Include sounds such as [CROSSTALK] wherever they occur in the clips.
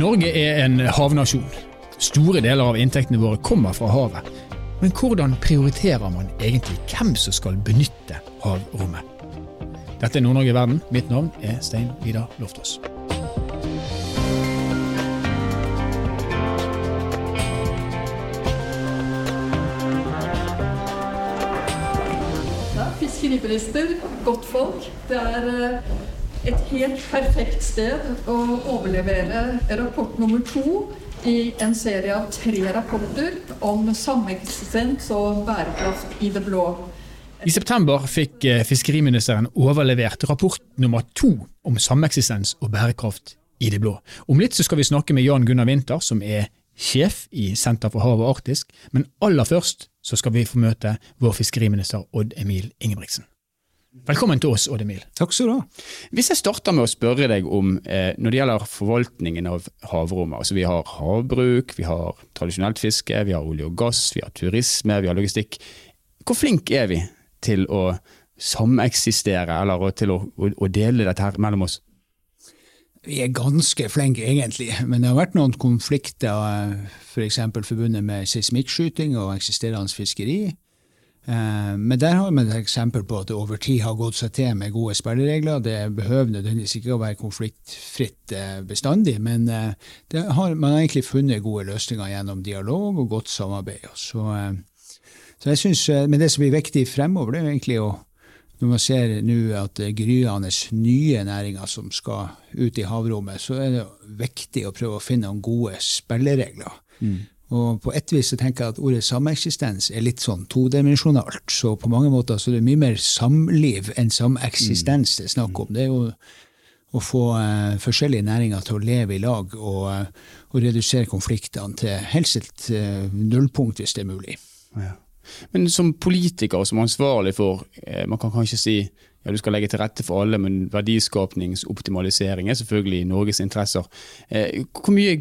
Norge er en havnasjon. Store deler av inntektene våre kommer fra havet. Men hvordan prioriterer man egentlig hvem som skal benytte havrommet? Dette er Nord-Norge i verden. Mitt navn er Stein Vidar Loftaas. Fiskeriminister, godt folk. Det er eh, et helt perfekt sted å overlevere rapport nummer to i en serie av tre rapporter om sameksistens og bærekraft i det blå. I september fikk eh, fiskeriministeren overlevert rapport nummer to om sameksistens og bærekraft i det blå. Om litt så skal vi snakke med Jan Gunnar Winther, som er sjef i Senter for hav og arktisk, men aller først så skal vi få møte vår fiskeriminister Odd Emil Ingebrigtsen. Velkommen til oss, Odd Emil. Takk skal du ha. Hvis jeg starter med å spørre deg om eh, når det gjelder forvaltningen av havrommet. altså Vi har havbruk, vi har tradisjonelt fiske, vi har olje og gass, vi har turisme, vi har logistikk. Hvor flink er vi til å sameksistere, eller til å, å, å dele dette her mellom oss? Vi er ganske flinke, egentlig, men det har vært noen konflikter f.eks. For forbundet med seismikkskyting og eksisterende fiskeri. Eh, men der har vi et eksempel på at det over tid har gått seg til med gode spilleregler. Det behøver nødvendigvis ikke å være konfliktfritt eh, bestandig, men eh, har, man har egentlig funnet gode løsninger gjennom dialog og godt samarbeid. Så, så jeg synes, Men det som blir viktig fremover, det er egentlig å når man ser nå at det er gryende nye næringer som skal ut i havrommet, så er det viktig å prøve å finne noen gode spilleregler. Mm. Og på et vis så tenker jeg at ordet sameksistens er litt sånn todimensjonalt. Så på mange måter så er det mye mer samliv enn sameksistens det er snakk om. Det er jo å få uh, forskjellige næringer til å leve i lag og, uh, og redusere konfliktene til helst uh, nullpunkt, hvis det er mulig. Ja. Men som politiker som ansvarlig for Man kan kanskje si ja, du skal legge til rette for alle, men verdiskapningsoptimalisering er selvfølgelig i Norges interesser. Hvor, mye,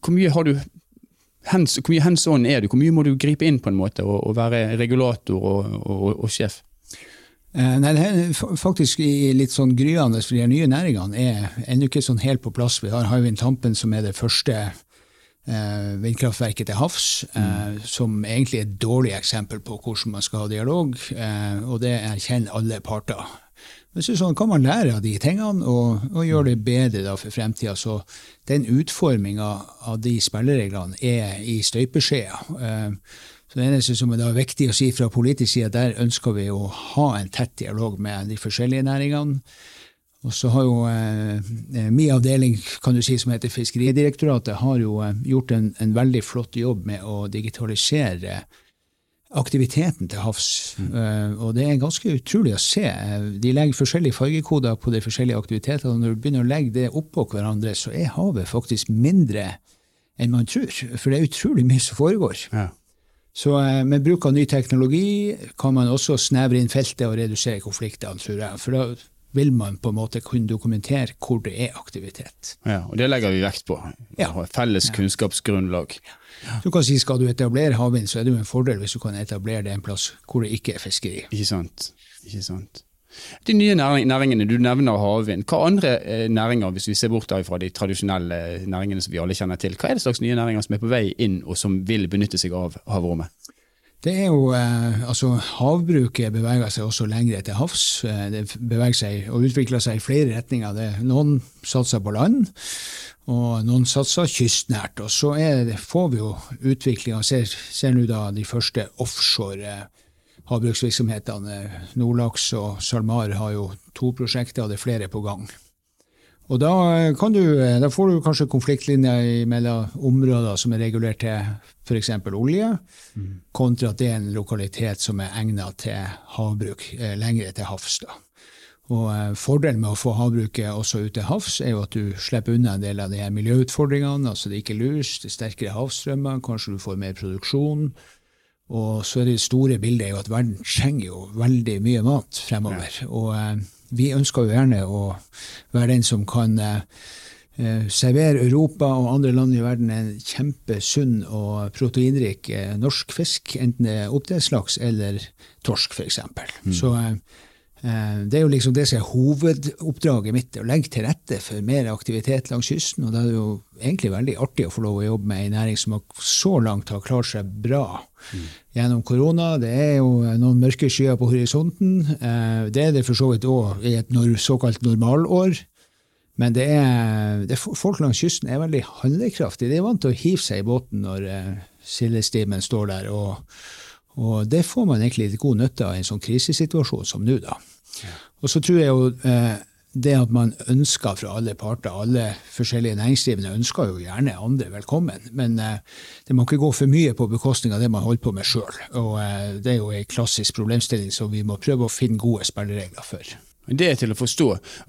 hvor, mye, har du hens, hvor mye hands on er du? Hvor mye må du gripe inn på en måte og, og være regulator og, og, og sjef? Eh, nei, det er faktisk litt sånn gryende, for de nye næringene er ennå ikke sånn helt på plass. Vi har Hywind Tampen, som er det første eh, vindkraftverket til havs, eh, mm. som egentlig er et dårlig eksempel på hvordan man skal ha dialog, eh, og det erkjenner alle parter. Men så sånn kan man lære av de tingene og, og gjøre det bedre da, for fremtida. Så den utforminga av de spillereglene er i støpeskjea. Eh, så det eneste som er viktig å si fra politisk side, der ønsker vi å ha en tett dialog med de forskjellige næringene. Og så har jo eh, eh, Min avdeling kan du si, som heter Fiskeridirektoratet, har jo eh, gjort en, en, veldig flott jobb med å digitalisere aktiviteten til havs. Mm. Uh, og det er ganske utrolig å se. De legger forskjellige fargekoder på de forskjellige aktivitetene. og Når du begynner å legge det oppå hverandre, så er havet faktisk mindre enn man tror. For det er utrolig mye som foregår. Ja. Så uh, med bruk av ny teknologi kan man også snevre inn feltet og redusere konfliktene, tror jeg. For da vil man på en måte kunne dokumentere hvor det er aktivitet. Ja, og Det legger vi vekt på. Ja. Felles ja. kunnskapsgrunnlag. Ja. Du kan si Skal du etablere havvind, så er det jo en fordel hvis du kan etablere det en plass hvor det ikke er fiskeri. Ikke sant. Ikke sant. De nye næringene, du nevner havvind. Hva andre eh, næringer, hvis vi ser bort fra de tradisjonelle næringene som vi alle kjenner til, hva er det slags nye næringer som er på vei inn, og som vil benytte seg av havrommet? Det er jo, eh, altså Havbruket beveger seg også lenger til havs. Eh, det beveger seg og utvikler seg i flere retninger. Det, noen satser på land, og noen satser kystnært. Og så det, får vi jo utvikling og ser, ser nå da de første offshore havbruksvirksomhetene. Nordlaks og SalMar har jo to prosjekter, og det er flere på gang. Og da, du, da, får du kanskje konfliktlinjer mellom områder som er regulert til f.eks. olje, mm. kontra at det er en lokalitet som er egnet til havbruk eh, lengre til havs. Da. Og eh, Fordelen med å få havbruket også ute til havs, er jo at du slipper unna en del av de her miljøutfordringene. altså Det er ikke lus, det er sterkere havstrømmer, kanskje du får mer produksjon. Og så er det store bildet jo at verden trenger jo veldig mye mat fremover. Ja. og eh, vi ønsker jo gjerne å være den som kan eh, eh, servere Europa og andre land i verden en kjempesunn og proteinrik eh, norsk fisk, enten det er oppdrettslaks eller torsk f.eks. Mm. Så Eh, det er jo liksom det som er hovedoppdraget mitt, å legge til rette for mer aktivitet langs kysten. Og det er jo egentlig veldig artig å få lov å jobbe med en næring som så langt har klart seg bra mm. gjennom korona. Det er jo noen mørke skyer på horisonten. Eh, det er det for så vidt òg i et såkalt normalår. Men det er, det folk langs kysten er veldig handlekraftige. De er vant til å hive seg i båten når eh, sildestimen står der. og og det får man egentlig litt god nytte av i en sånn krisesituasjon som nå, da. Og så tror jeg jo eh, det at man ønsker fra alle parter, alle forskjellige næringsdrivende ønsker jo gjerne andre velkommen, men eh, det må ikke gå for mye på bekostning av det man holder på med sjøl. Og eh, det er jo en klassisk problemstilling som vi må prøve å finne gode spilleregler for. Det er til å forstå.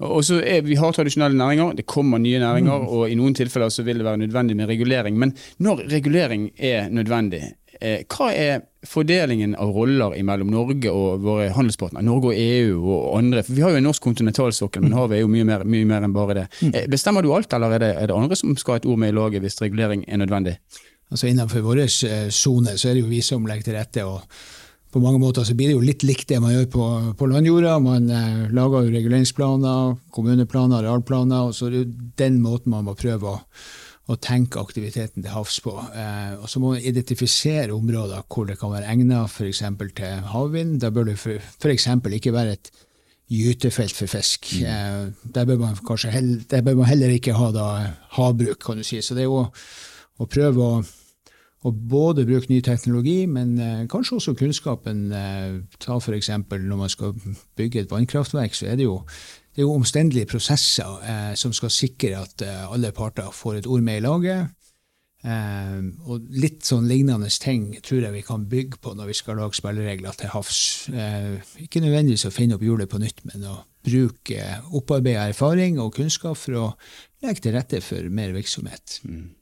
Og så er, Vi har tradisjonelle næringer, det kommer nye næringer, mm. og i noen tilfeller så vil det være nødvendig med regulering. Men når regulering er nødvendig, hva er fordelingen av roller mellom Norge og våre handelspartnere, Norge og EU og andre? For Vi har jo en norsk kontinentalsokkel, men havet er jo mye mer, mye mer, enn bare det. Mm. Eh, bestemmer du alt, eller er det, er det andre som skal ha et ord med i laget hvis regulering er nødvendig? Altså Innenfor vår eh, sone så er det jo vi som legger til rette. og på mange måter så blir det jo litt likt det man gjør på, på landjorda. Man eh, lager jo reguleringsplaner, kommuneplaner, arealplaner, og så er det jo den måten man må prøve å å tenke aktiviteten til havs på. Eh, og så må man identifisere områder hvor det kan være egnet f.eks. til havvind. Da bør det f.eks. ikke være et gytefelt for fisk. Mm. Eh, der, bør man kanskje heller, der bør man heller ikke ha da, havbruk, kan du si. Så det er jo å prøve å, å både bruke ny teknologi, men eh, kanskje også kunnskapen. Eh, ta f.eks. når man skal bygge et vannkraftverk, så er det jo det er jo omstendelige prosesser eh, som skal sikre at eh, alle parter får et ord med i laget. Eh, og litt sånn lignende ting tror jeg vi kan bygge på når vi skal lage spilleregler til havs. Eh, ikke nødvendigvis å finne opp hjulet på nytt, men å bruke opparbeida erfaring og kunnskap for å legge til rette for mer virksomhet. Mm.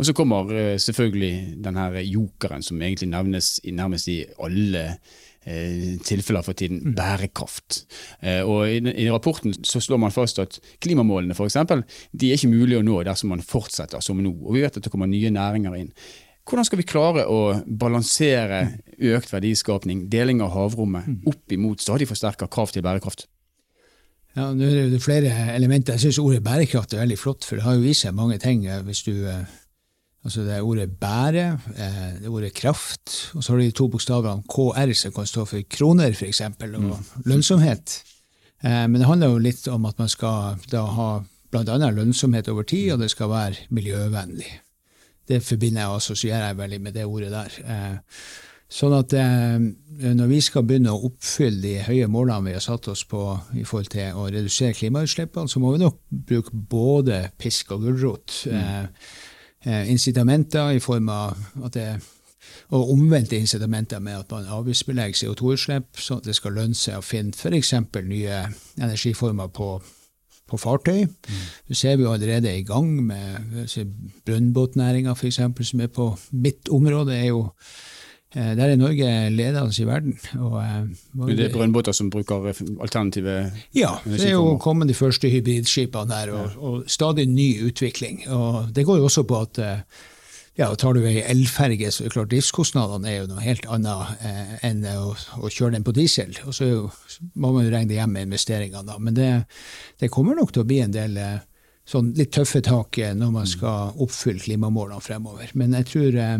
Og så kommer eh, selvfølgelig denne jokeren som egentlig nevnes nærmest i alle tilfeller for tiden mm. bærekraft. Eh, og i, i, rapporten så slår man fast at klimamålene for eksempel, de er ikke mulig å nå dersom man fortsetter som nå. Og vi vet at det kommer nye næringer inn. Hvordan skal vi klare å balansere økt verdiskapning, deling av havrommet, mm. opp imot stadig forsterka krav til bærekraft? Ja, nå er det flere elementer. Jeg syns ordet bærekraft er veldig flott, for det har jo vist seg mange ting. Hvis du Altså det er ordet bære, eh, det er ordet kraft, og så har du de to bokstavene KR, som kan stå for kroner, f.eks., og mm. lønnsomhet. Eh, men det handler jo litt om at man skal da ha bl.a. lønnsomhet over tid, og det skal være miljøvennlig. Det forbinder jeg og assosierer jeg veldig med det ordet der. Eh, sånn at når vi skal begynne å oppfylle de høye målene vi har satt oss på i forhold til å redusere klimautslippene, så må vi nok bruke både pisk og gulrot. Mm incitamenter i form av at det og omvendte incitamenter med at man avgiftsbelegger CO2-utslipp, sånn at det skal lønne seg å finne f.eks. nye energiformer på, på fartøy. Mm. Så ser vi allerede i gang med brønnbåtnæringa, f.eks., som er på mitt område. er jo Eh, der er Norge ledende i verden. Og, uh, det er brønnbåter som bruker alternative Ja, det er jo kommet de første hybridskipene der, og, og, stadig ny utvikling. Og det går jo også på at ja, tar du ei elferge, så er det klart driftskostnadene er jo noe helt annet eh, enn å, å, kjøre den på diesel. Og så jo, må man jo regne hjem med investeringene, da. Men det, det, kommer nok til å bli en del eh, sånn litt tøffe tak når man skal oppfylle klimamålene fremover. Men jeg tror eh,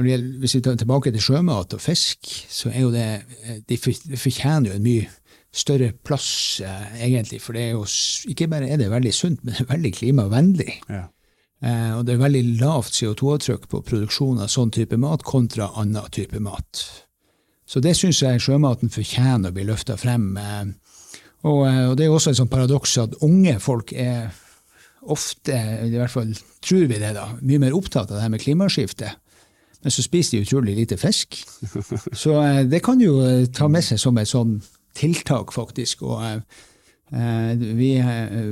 gjelder, hvis vi tar tilbake til sjømat og fisk, så er jo det De fortjener jo en mye større plass, eh, egentlig. For det er jo ikke bare er det veldig sunt, men det er veldig klimavennlig. Ja. Eh, og det er veldig lavt CO2-avtrykk på produksjon av sånn type mat kontra annen type mat. Så det syns jeg sjømaten fortjener å bli løfta frem. Eh, og, eh, og, det er også et sånt paradoks at unge folk er ofte, i hvert fall tror vi det, da, mye mer opptatt av det her med klimaskifte men så spiser de utrolig lite fisk. Så eh, det kan jo eh, ta med seg som et sånn tiltak, faktisk. Og eh, vi,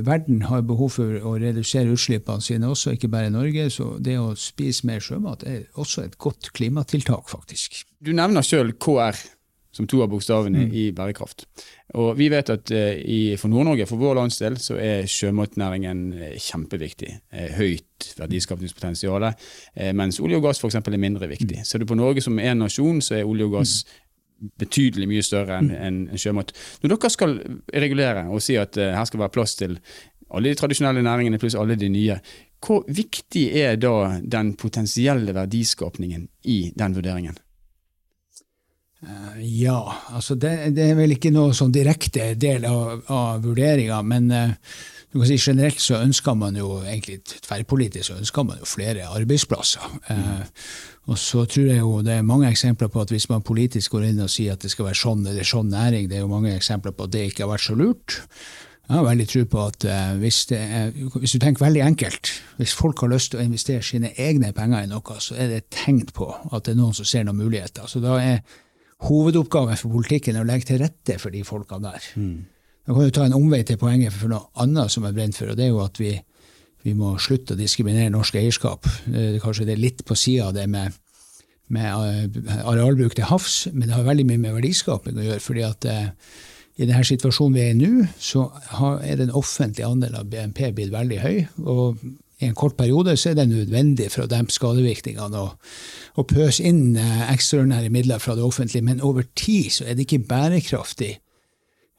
verden har behov for å redusere utslippene sine også, ikke bare Norge. Så det å spise mer sjømat er også et godt klimatiltak, faktisk. Du nevner sjøl KR som to av bokstavene mm. i bærekraft. Og vi vet at uh, i, for Nord-Norge, for vår landsdel, så er sjømatnæringen uh, kjempeviktig. Uh, høyt verdiskapningspotensial. mens olje og gass f.eks. er mindre viktig. Mm. Ser du på Norge som en nasjon, så er olje og gass mm. betydelig mye større enn en, en sjømat. Når dere skal regulere og si at uh, her skal være plass til alle de tradisjonelle næringene pluss alle de nye, hvor viktig er da den potensielle verdiskapningen i den vurderingen? Uh, ja, altså det, det, er vel ikke noe sånn direkte del av, av vurderinga, men kan si Generelt så ønsker man jo egentlig tverrpolitisk så ønsker man jo flere arbeidsplasser. Mm. og så tror jeg jo det er mange eksempler på at hvis man politisk går inn og sier at det skal være sånn eller sånn næring, det er jo mange eksempler på at det ikke har vært så lurt. Jeg har veldig tro på at hvis, er, hvis, du tenker veldig enkelt, hvis folk har lyst til å investere sine egne penger i noe, så er det et tegn på at det er noen som ser noen muligheter. Så da er hovedoppgaven for politikken er å legge til rette for de folkene der. Mm. Da kan du ta en omvei til poenget for noe annet som er brent for, og det er jo at vi, vi må slutte å diskriminere norsk eierskap. Det, kanskje det er litt på sida av det med, med, eh, arealbruk til havs, men det har veldig mye med verdiskaping å gjøre. fordi at eh, i denne situasjonen vi er i nå, så er den offentlige andelen av BNP blitt veldig høy. og i en kort periode så er det nødvendig for å dempe skadevirkningene og, og pøse inn eh, ekstraordinære midler fra det offentlige, men over tid så er det ikke bærekraftig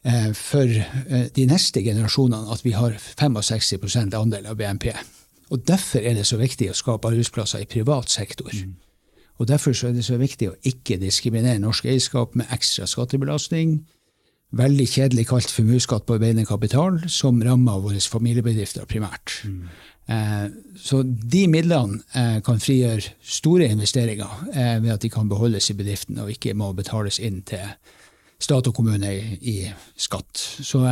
Eh, for eh, de neste generasjonene at vi har 65% andel av BNP. Og Derfor er det så viktig å skape arbeidsplasser i privat sektor. Mm. Og Derfor er det så viktig å ikke diskriminere norsk eierskap med ekstra skattebelastning. Veldig kjedelig kalt formuesskatt på arbeidende kapital, som rammer våre familiebedrifter primært. Mm. Eh, så de midlene eh, kan frigjøre store investeringer eh, ved at de kan beholdes i bedriften og ikke må betales inn til stat og kommune i, skatt. Så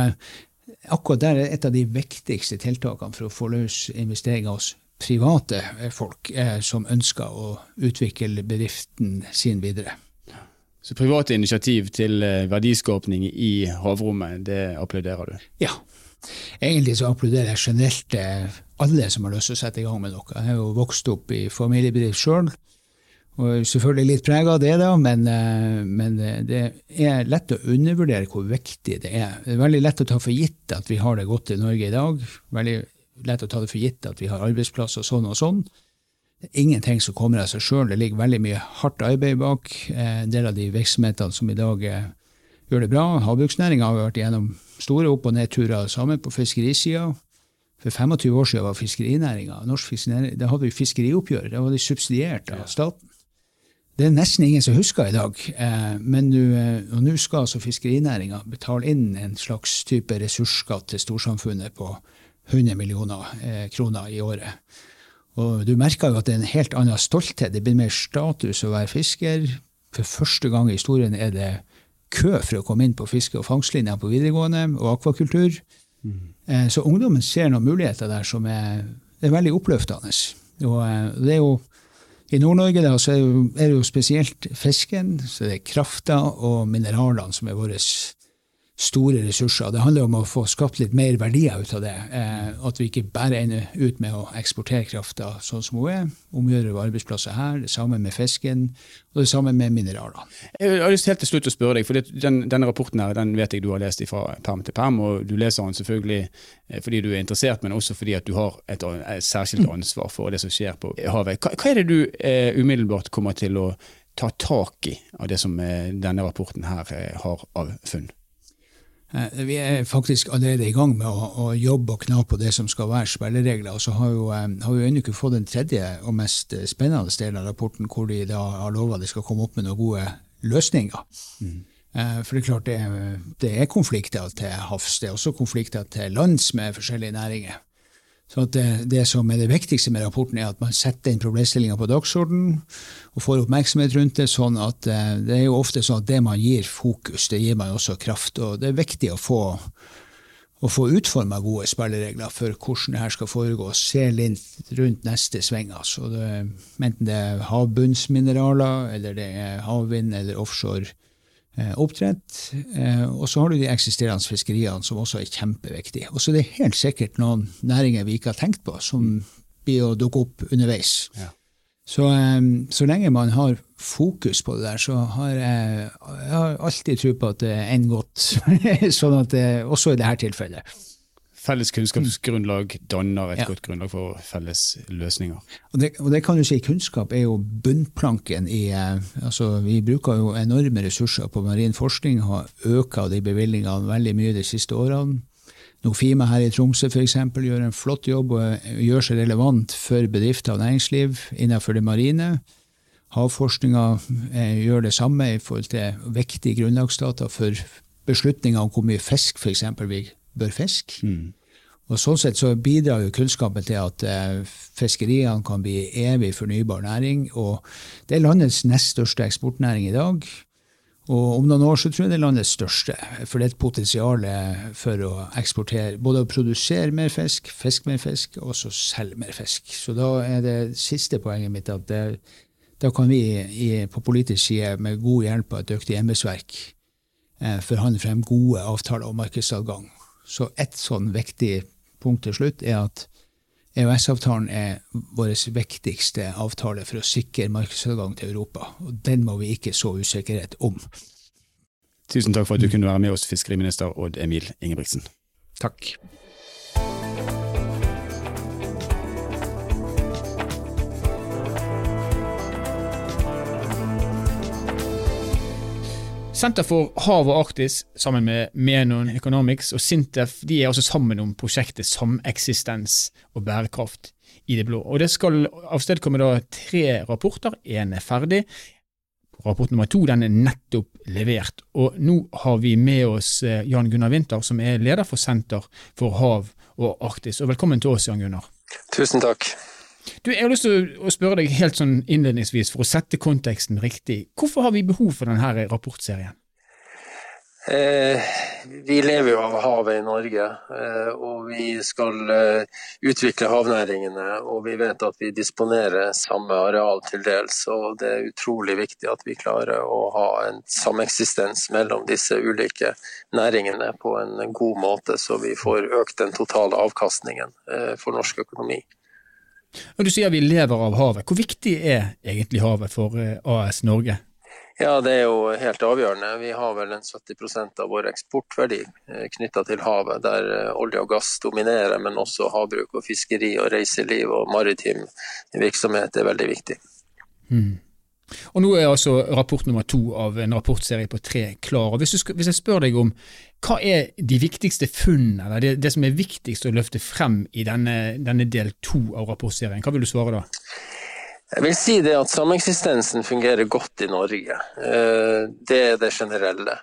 akkurat der er et av de viktigste tiltakene for å få løs investeringer hos private folk som ønsker å utvikle bedriften sin videre. Så private initiativ til verdiskapning i havrommet, det applauderer du? Ja. Egentlig så applauderer jeg generelt alle som har lyst til å sette i gang med noe. Jeg har jo vokst opp i familiebedrift sjøl. Og selvfølgelig litt prega av det, da, men, eh, men, eh, det er lett å undervurdere hvor viktig det er. Det er veldig lett å ta for gitt at vi har det godt i Norge i dag. Veldig lett å ta det for gitt at vi har arbeidsplasser sånn og sånn. Det er ingenting som kommer av seg sjøl. Det ligger veldig mye hardt arbeid bak. Eh, en del av de virksomhetene som i dag gjør det bra. Havbruksnæringa har vært gjennom store opp- og nedturer sammen på fiskerisida. For 25 år siden var fiskerinæringa norsk fiskerinæring, Da hadde vi fiskerioppgjør. Da var de subsidiert av staten. Det er nesten ingen som husker i dag. Eh, men eh, nå skal altså fiskerinæringa betale inn en slags type ressursskatt til storsamfunnet på 100 millioner eh, kroner i året. Og du merker jo at det er en helt annen stolthet. Det blir mer status å være fisker. For første gang i historien er det kø for å komme inn på fiske- og fangstlinja på videregående og akvakultur. Mm. Så ungdommen ser noen muligheter der som er, er veldig oppløftende. Og det er jo i Nord-Norge er, det jo spesielt fisken, så det er krafta og mineralene som er våre store ressurser. Det handler om å få skapt litt mer verdier ut av det. Eh, at vi ikke bare ender ut med å eksportere krafta sånn som hun er. Omgjøre arbeidsplasser her. Det samme med fisken, og det samme med mineralene. Jeg har lyst helt til slutt å spørre deg, for den, denne rapporten her, den vet jeg du har lest fra perm til perm, og du leser den selvfølgelig eh, fordi du er interessert, men også fordi at du har et, et særskilt ansvar for det som skjer på havet. Hva, hva er det du eh, umiddelbart kommer til å ta tak i av det som eh, denne rapporten her eh, har av funn? Eh, vi er faktisk allerede i gang med å, å jobbe og kna på det som skal være spilleregler. Og så har, jo, eh, har vi ennå ikke fått den tredje og mest eh, spennende delen av rapporten, hvor de da har lova de skal komme opp med noen gode løsninger. Mm. For det er klart det, det er konflikter til havs. Det er også konflikter til lands med forskjellige næringer. Så det, det, som er det viktigste med rapporten, er at man setter inn problemstillinga på dagsordenen og får oppmerksomhet rundt det. sånn at eh, Det er jo ofte sånn at det man gir fokus, det gir man også kraft. og Det er viktig å få, å få utforma gode spilleregler for hvordan det her skal foregå. Se litt rundt neste sving. altså. Enten det er havbunnsmineraler, eller det er havvind eller offshore oppdrett. Eh, og så har du de eksisterende fiskeriene, som også er kjempeviktige. Og så er det helt sikkert noen næringer vi ikke har tenkt på, som blir å dukke opp underveis. Ja. Så, eh, så, lenge man har fokus på det der, så har jeg, jeg har alltid tro på at det ender godt. [LAUGHS] sånn at det, også i dette tilfellet. Felles kunnskapsgrunnlag danner et ja. godt grunnlag for felles løsninger. Og det, og det, kan du si, Kunnskap er jo bunnplanken i eh, altså Vi bruker jo enorme ressurser på marin forskning, har økt de bevilgningene veldig mye de siste årene. Nofima her i Tromsø for eksempel, gjør en flott jobb og gjør seg relevant for bedrifter og næringsliv innenfor det marine. Havforskninga eh, gjør det samme i forhold til viktige grunnlagsdata for beslutninger om hvor mye fisk eksempel vi bør fiske. Mm. Og Sånn sett så bidrar jo kunnskapen til at eh, fiskeriene kan bli evig fornybar næring. og Det er landets nest største eksportnæring i dag. Og om noen år så tror jeg det er landets største. For det er et potensial for å eksportere, både å produsere mer fisk, fiske mer fisk, og så selge mer fisk. Så da er det siste poenget mitt at det, da kan vi i, på politisk side med god hjelp av et dyktig embetsverk eh, forhandle frem gode avtaler om markedsadgang. Så ett sånn viktig punkt til slutt er at EØS-avtalen er vår viktigste avtale for å sikre markedsadgang til Europa. og Den må vi ikke så usikkerhet om. Tusen takk for at du kunne være med oss, fiskeriminister Odd Emil Ingebrigtsen. Takk. Senter for hav og Arktis sammen med Menon Economics og Sintef de er også sammen om prosjektet Sameksistens og bærekraft i det blå. Og Det skal avstedkomme da tre rapporter. Én er ferdig. Rapport nummer to den er nettopp levert. Og Nå har vi med oss eh, Jan Gunnar Winther, som er leder for Senter for hav og Arktis. Og Velkommen til oss, Jan Gunnar. Tusen takk. Du, jeg har lyst til å spørre deg helt sånn innledningsvis, for å sette konteksten riktig. Hvorfor har vi behov for denne rapportserien? Eh, vi lever jo av havet i Norge, eh, og vi skal eh, utvikle havnæringene. Og vi vet at vi disponerer samme areal til dels, og det er utrolig viktig at vi klarer å ha en sameksistens mellom disse ulike næringene på en god måte, så vi får økt den totale avkastningen eh, for norsk økonomi. Og Du sier vi lever av havet. Hvor viktig er egentlig havet for eh, AS Norge? Ja, Det er jo helt avgjørende. Vi har vel en 70 av vår eksportverdi eh, knytta til havet, der eh, olje og gass dominerer, men også havbruk og fiskeri og reiseliv og maritim virksomhet er veldig viktig. Mm. Og Nå er altså rapport nummer to av en rapportserie på tre klar. Og hvis, skal, hvis jeg spør deg om hva er de viktigste funnene, eller det, det, som er viktigst å løfte frem i denne, denne del to av rapportserien, hva vil du svare da? Jeg vil si det at sameksistensen fungerer godt i Norge. Eh, det er det generelle.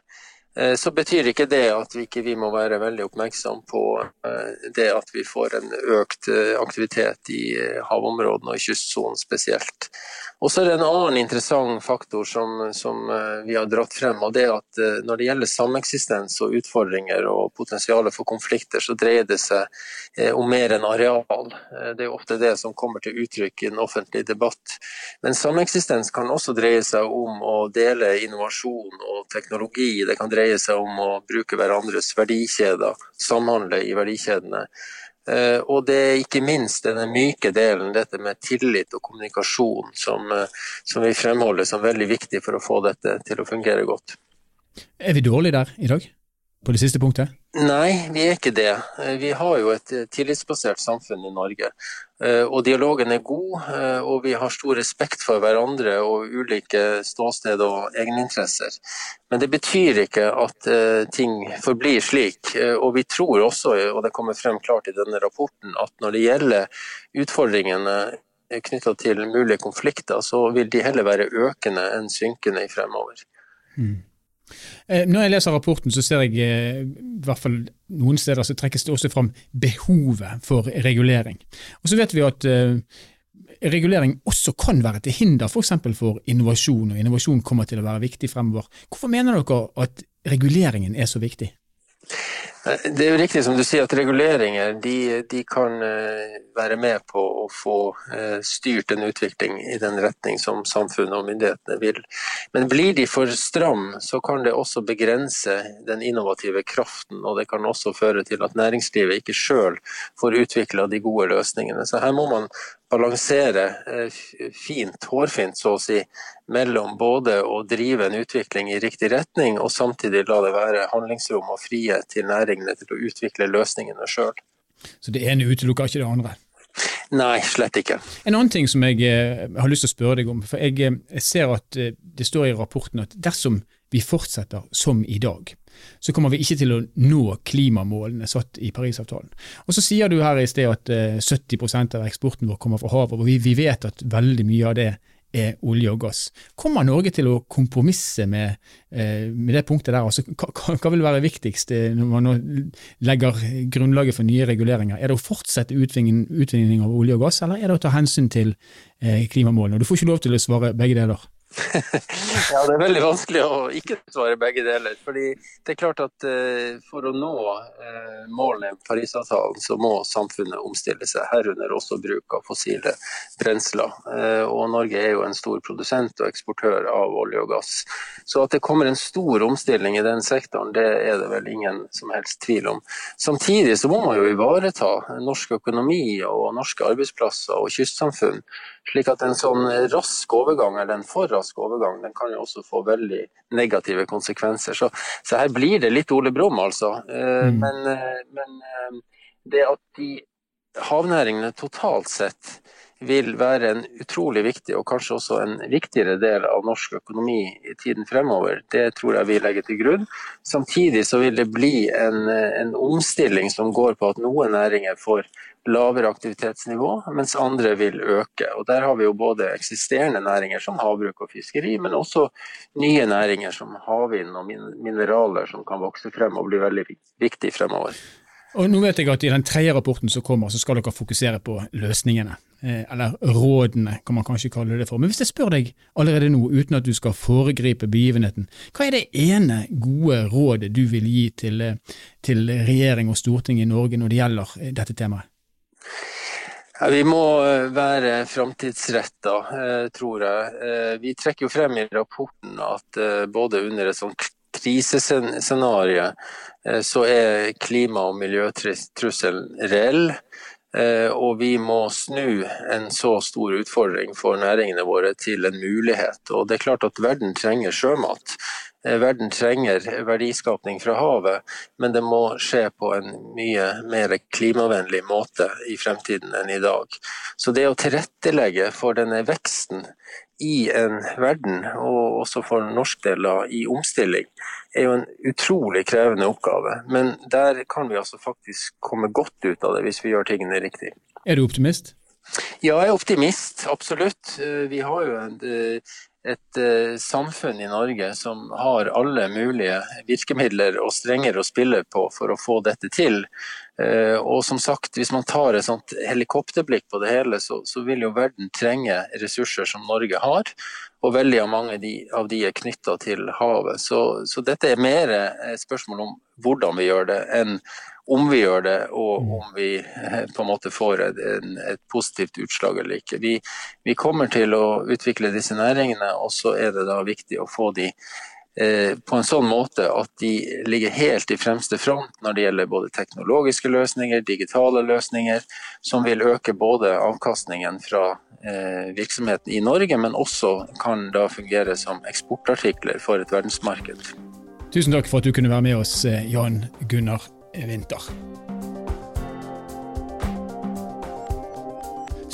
Eh, så betyr ikke det at vi ikke må være veldig oppmerksom på eh, det at vi får en økt aktivitet i havområdene og i kystsonen spesielt. Og så er det en annen interessant faktor som, som, eh, vi har dratt frem. og det er at eh, Når det gjelder sameksistens og utfordringer og potensialet for konflikter, så dreier det seg eh, om mer enn areal. Det er ofte det som kommer til uttrykk i den offentlige debatt. Men sameksistens kan også dreie seg om å dele innovasjon og teknologi. Det kan dreie seg om å bruke hverandres verdikjeder, samhandle i verdikjedene. Eh, og det er ikke minst denne myke delen, dette med tillit og kommunikasjon, som, eh, som, vi fremholder som veldig viktig for å få dette til å fungere godt. Er vi dårlige der i dag? På det siste punktet? Nei, vi er ikke det. Eh, vi har jo et tillitsbasert samfunn i Norge. Eh, og dialogen er god, eh, og vi har stor respekt for hverandre og ulike ståsted og egeninteresser. Men det betyr ikke at eh, ting forblir slik. Og vi tror også, og det kommer frem klart i denne rapporten, at når det gjelder utfordringene knytta til mulige konflikter, så vil de heller være økende enn synkende i fremover. Mm. Eh, når jeg leser rapporten, så ser jeg eh, i hvert fall noen steder så trekkes det også fram behovet for regulering. Og så vet vi at uh, regulering også kan være til hinder f.eks. For, for innovasjon, og innovasjon kommer til å være viktig fremover. Hvorfor mener dere at reguleringen er så viktig? Det er jo riktig som du sier at reguleringer de, de, kan eh, være med på å få eh, styrt en utvikling i den retning som samfunnet og myndighetene vil. Men blir de for stram, så kan det også begrense den innovative kraften. Og det kan også føre til at næringslivet ikke sjøl får utvikla de gode løsningene. Så her må man balansere eh, fint, hårfint så å si, mellom både å drive en utvikling i riktig retning, og samtidig la det være handlingsrom og frihet til næringene til å utvikle løsningene sjøl. Så det ene utelukker ikke det andre. Nei, slett ikke. En annen ting som jeg eh, har lyst til å spørre deg om. for Jeg, eh, ser at eh, det står i rapporten at dersom vi fortsetter som i dag, så kommer vi ikke til å nå klimamålene satt i Parisavtalen. Og Så sier du her i sted at 70% av eksporten vår kommer fra havet, og vi vet at veldig mye av det er olje og gass. Kommer Norge til å kompromisse med, eh, med det punktet der? Altså, hva, hva, vil være viktigst eh, når man nå legger grunnlaget for nye reguleringer? Er det å fortsette utvinning, utvinning av olje og gass, eller er det å ta hensyn til eh, klimamålene? Du får ikke lov til å svare begge deler. Ja, det er veldig vanskelig å ikke svare begge deler. fordi det er klart at uh, For å nå uh, målene i Parisavtalen, så må samfunnet omstille seg. Herunder også bruk av fossile brensler. Uh, og Norge er jo en stor produsent og eksportør av olje og gass. Så at det kommer en stor omstilling i den sektoren, det er det vel ingen som helst tvil om. Samtidig så må man jo ivareta norsk økonomi og norske arbeidsplasser og kystsamfunn. Slik at en sånn rask overgang, eller en for rask overgang, den kan jo også få veldig negative konsekvenser. Så, så her blir det litt Ole Brumm, altså. Eh, mm. Men, eh, men, eh, det at de havnæringene totalt sett vil være en utrolig viktig, og kanskje også en viktigere del av norsk økonomi i tiden fremover. Det tror jeg vi legger til grunn. Samtidig så vil det bli en, en omstilling som går på at noen næringer får lavere aktivitetsnivå, mens andre vil øke. Og Der har vi jo både eksisterende næringer som havbruk og fiskeri, men også nye næringer som havvind og mineraler som kan vokse frem og bli veldig viktig fremover. Og nå vet jeg at I den tredje rapporten som kommer, så skal dere fokusere på løsningene. Eh, eller rådene, kan man kanskje kalle det for. Men hvis jeg spør deg allerede nå, uten at du skal foregripe begivenheten, hva er det ene gode rådet du vil gi til, eh, til regjering og storting i Norge når det gjelder eh, dette temaet? Ja, vi må eh, være framtidsretta, eh, tror jeg. Eh, vi trekker jo frem i rapporten at både under et sånt krisescenario så er klima- og miljøtrusselen reell. Og vi må snu en så stor utfordring for næringene våre til en mulighet. Og det er klart at verden trenger sjømat. Eh, verden trenger verdiskapning fra havet, men det må skje på en mye mer klimavennlig måte i fremtiden enn i dag. Så det å tilrettelegge for denne veksten i en verden, og også for norsk del i omstilling, er jo en utrolig krevende oppgave. Men der kan vi altså faktisk komme godt ut av det hvis vi gjør tingene riktig. Er du optimist? Ja, jeg er optimist, absolutt. Eh, vi har jo en eh, et uh, samfunn i Norge som har alle mulige virkemidler og strenger å spille på for å få dette til. Uh, og som sagt, hvis man tar et sånt helikopterblikk på det hele, så, så vil jo verden trenge ressurser som Norge har. Og veldig av mange de, av de er knytta til havet. Så, så, dette er mer et spørsmål om hvordan vi gjør det, enn om vi gjør det, og mm. om vi eh, på en måte får et, et positivt utslag eller ikke. Vi, vi, kommer til å utvikle disse næringene, og så er det da viktig å få de på en sånn måte at de ligger helt i fremste front når det gjelder både teknologiske løsninger, digitale løsninger, som vil øke både avkastningen fra eh, virksomheten i Norge, men også kan da fungere som eksportartikler for et verdensmarked. Tusen takk for at du kunne være med oss, Jan Gunnar vinter.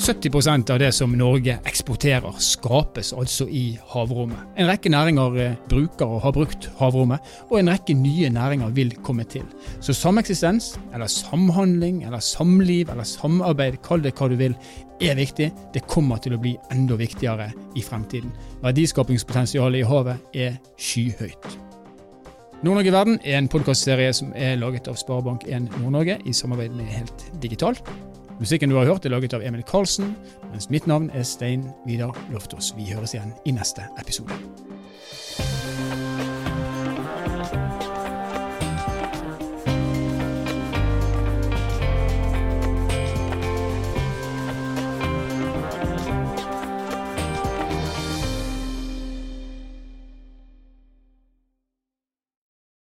70% av det som Norge eksporterer, skapes altså i havrommet. En rekke næringer eh, bruker og har brukt havrommet, og en rekke nye næringer vil komme til. Så sameksistens, eller samhandling, eller samliv, eller samarbeid, kall det hva du vil, er viktig. Det kommer til å bli enda viktigere i fremtiden. Verdiskapingspotensialet i havet er skyhøyt. Nord-Norge Verden er en podkastserie som er laget av Sparebank1 Nord-Norge i samarbeid med Helt Digital. Musikken du har hørt er laget av Emil Karlsen, mens mitt navn er Stein Vidar Loftaas. Vi høres igjen i neste episode.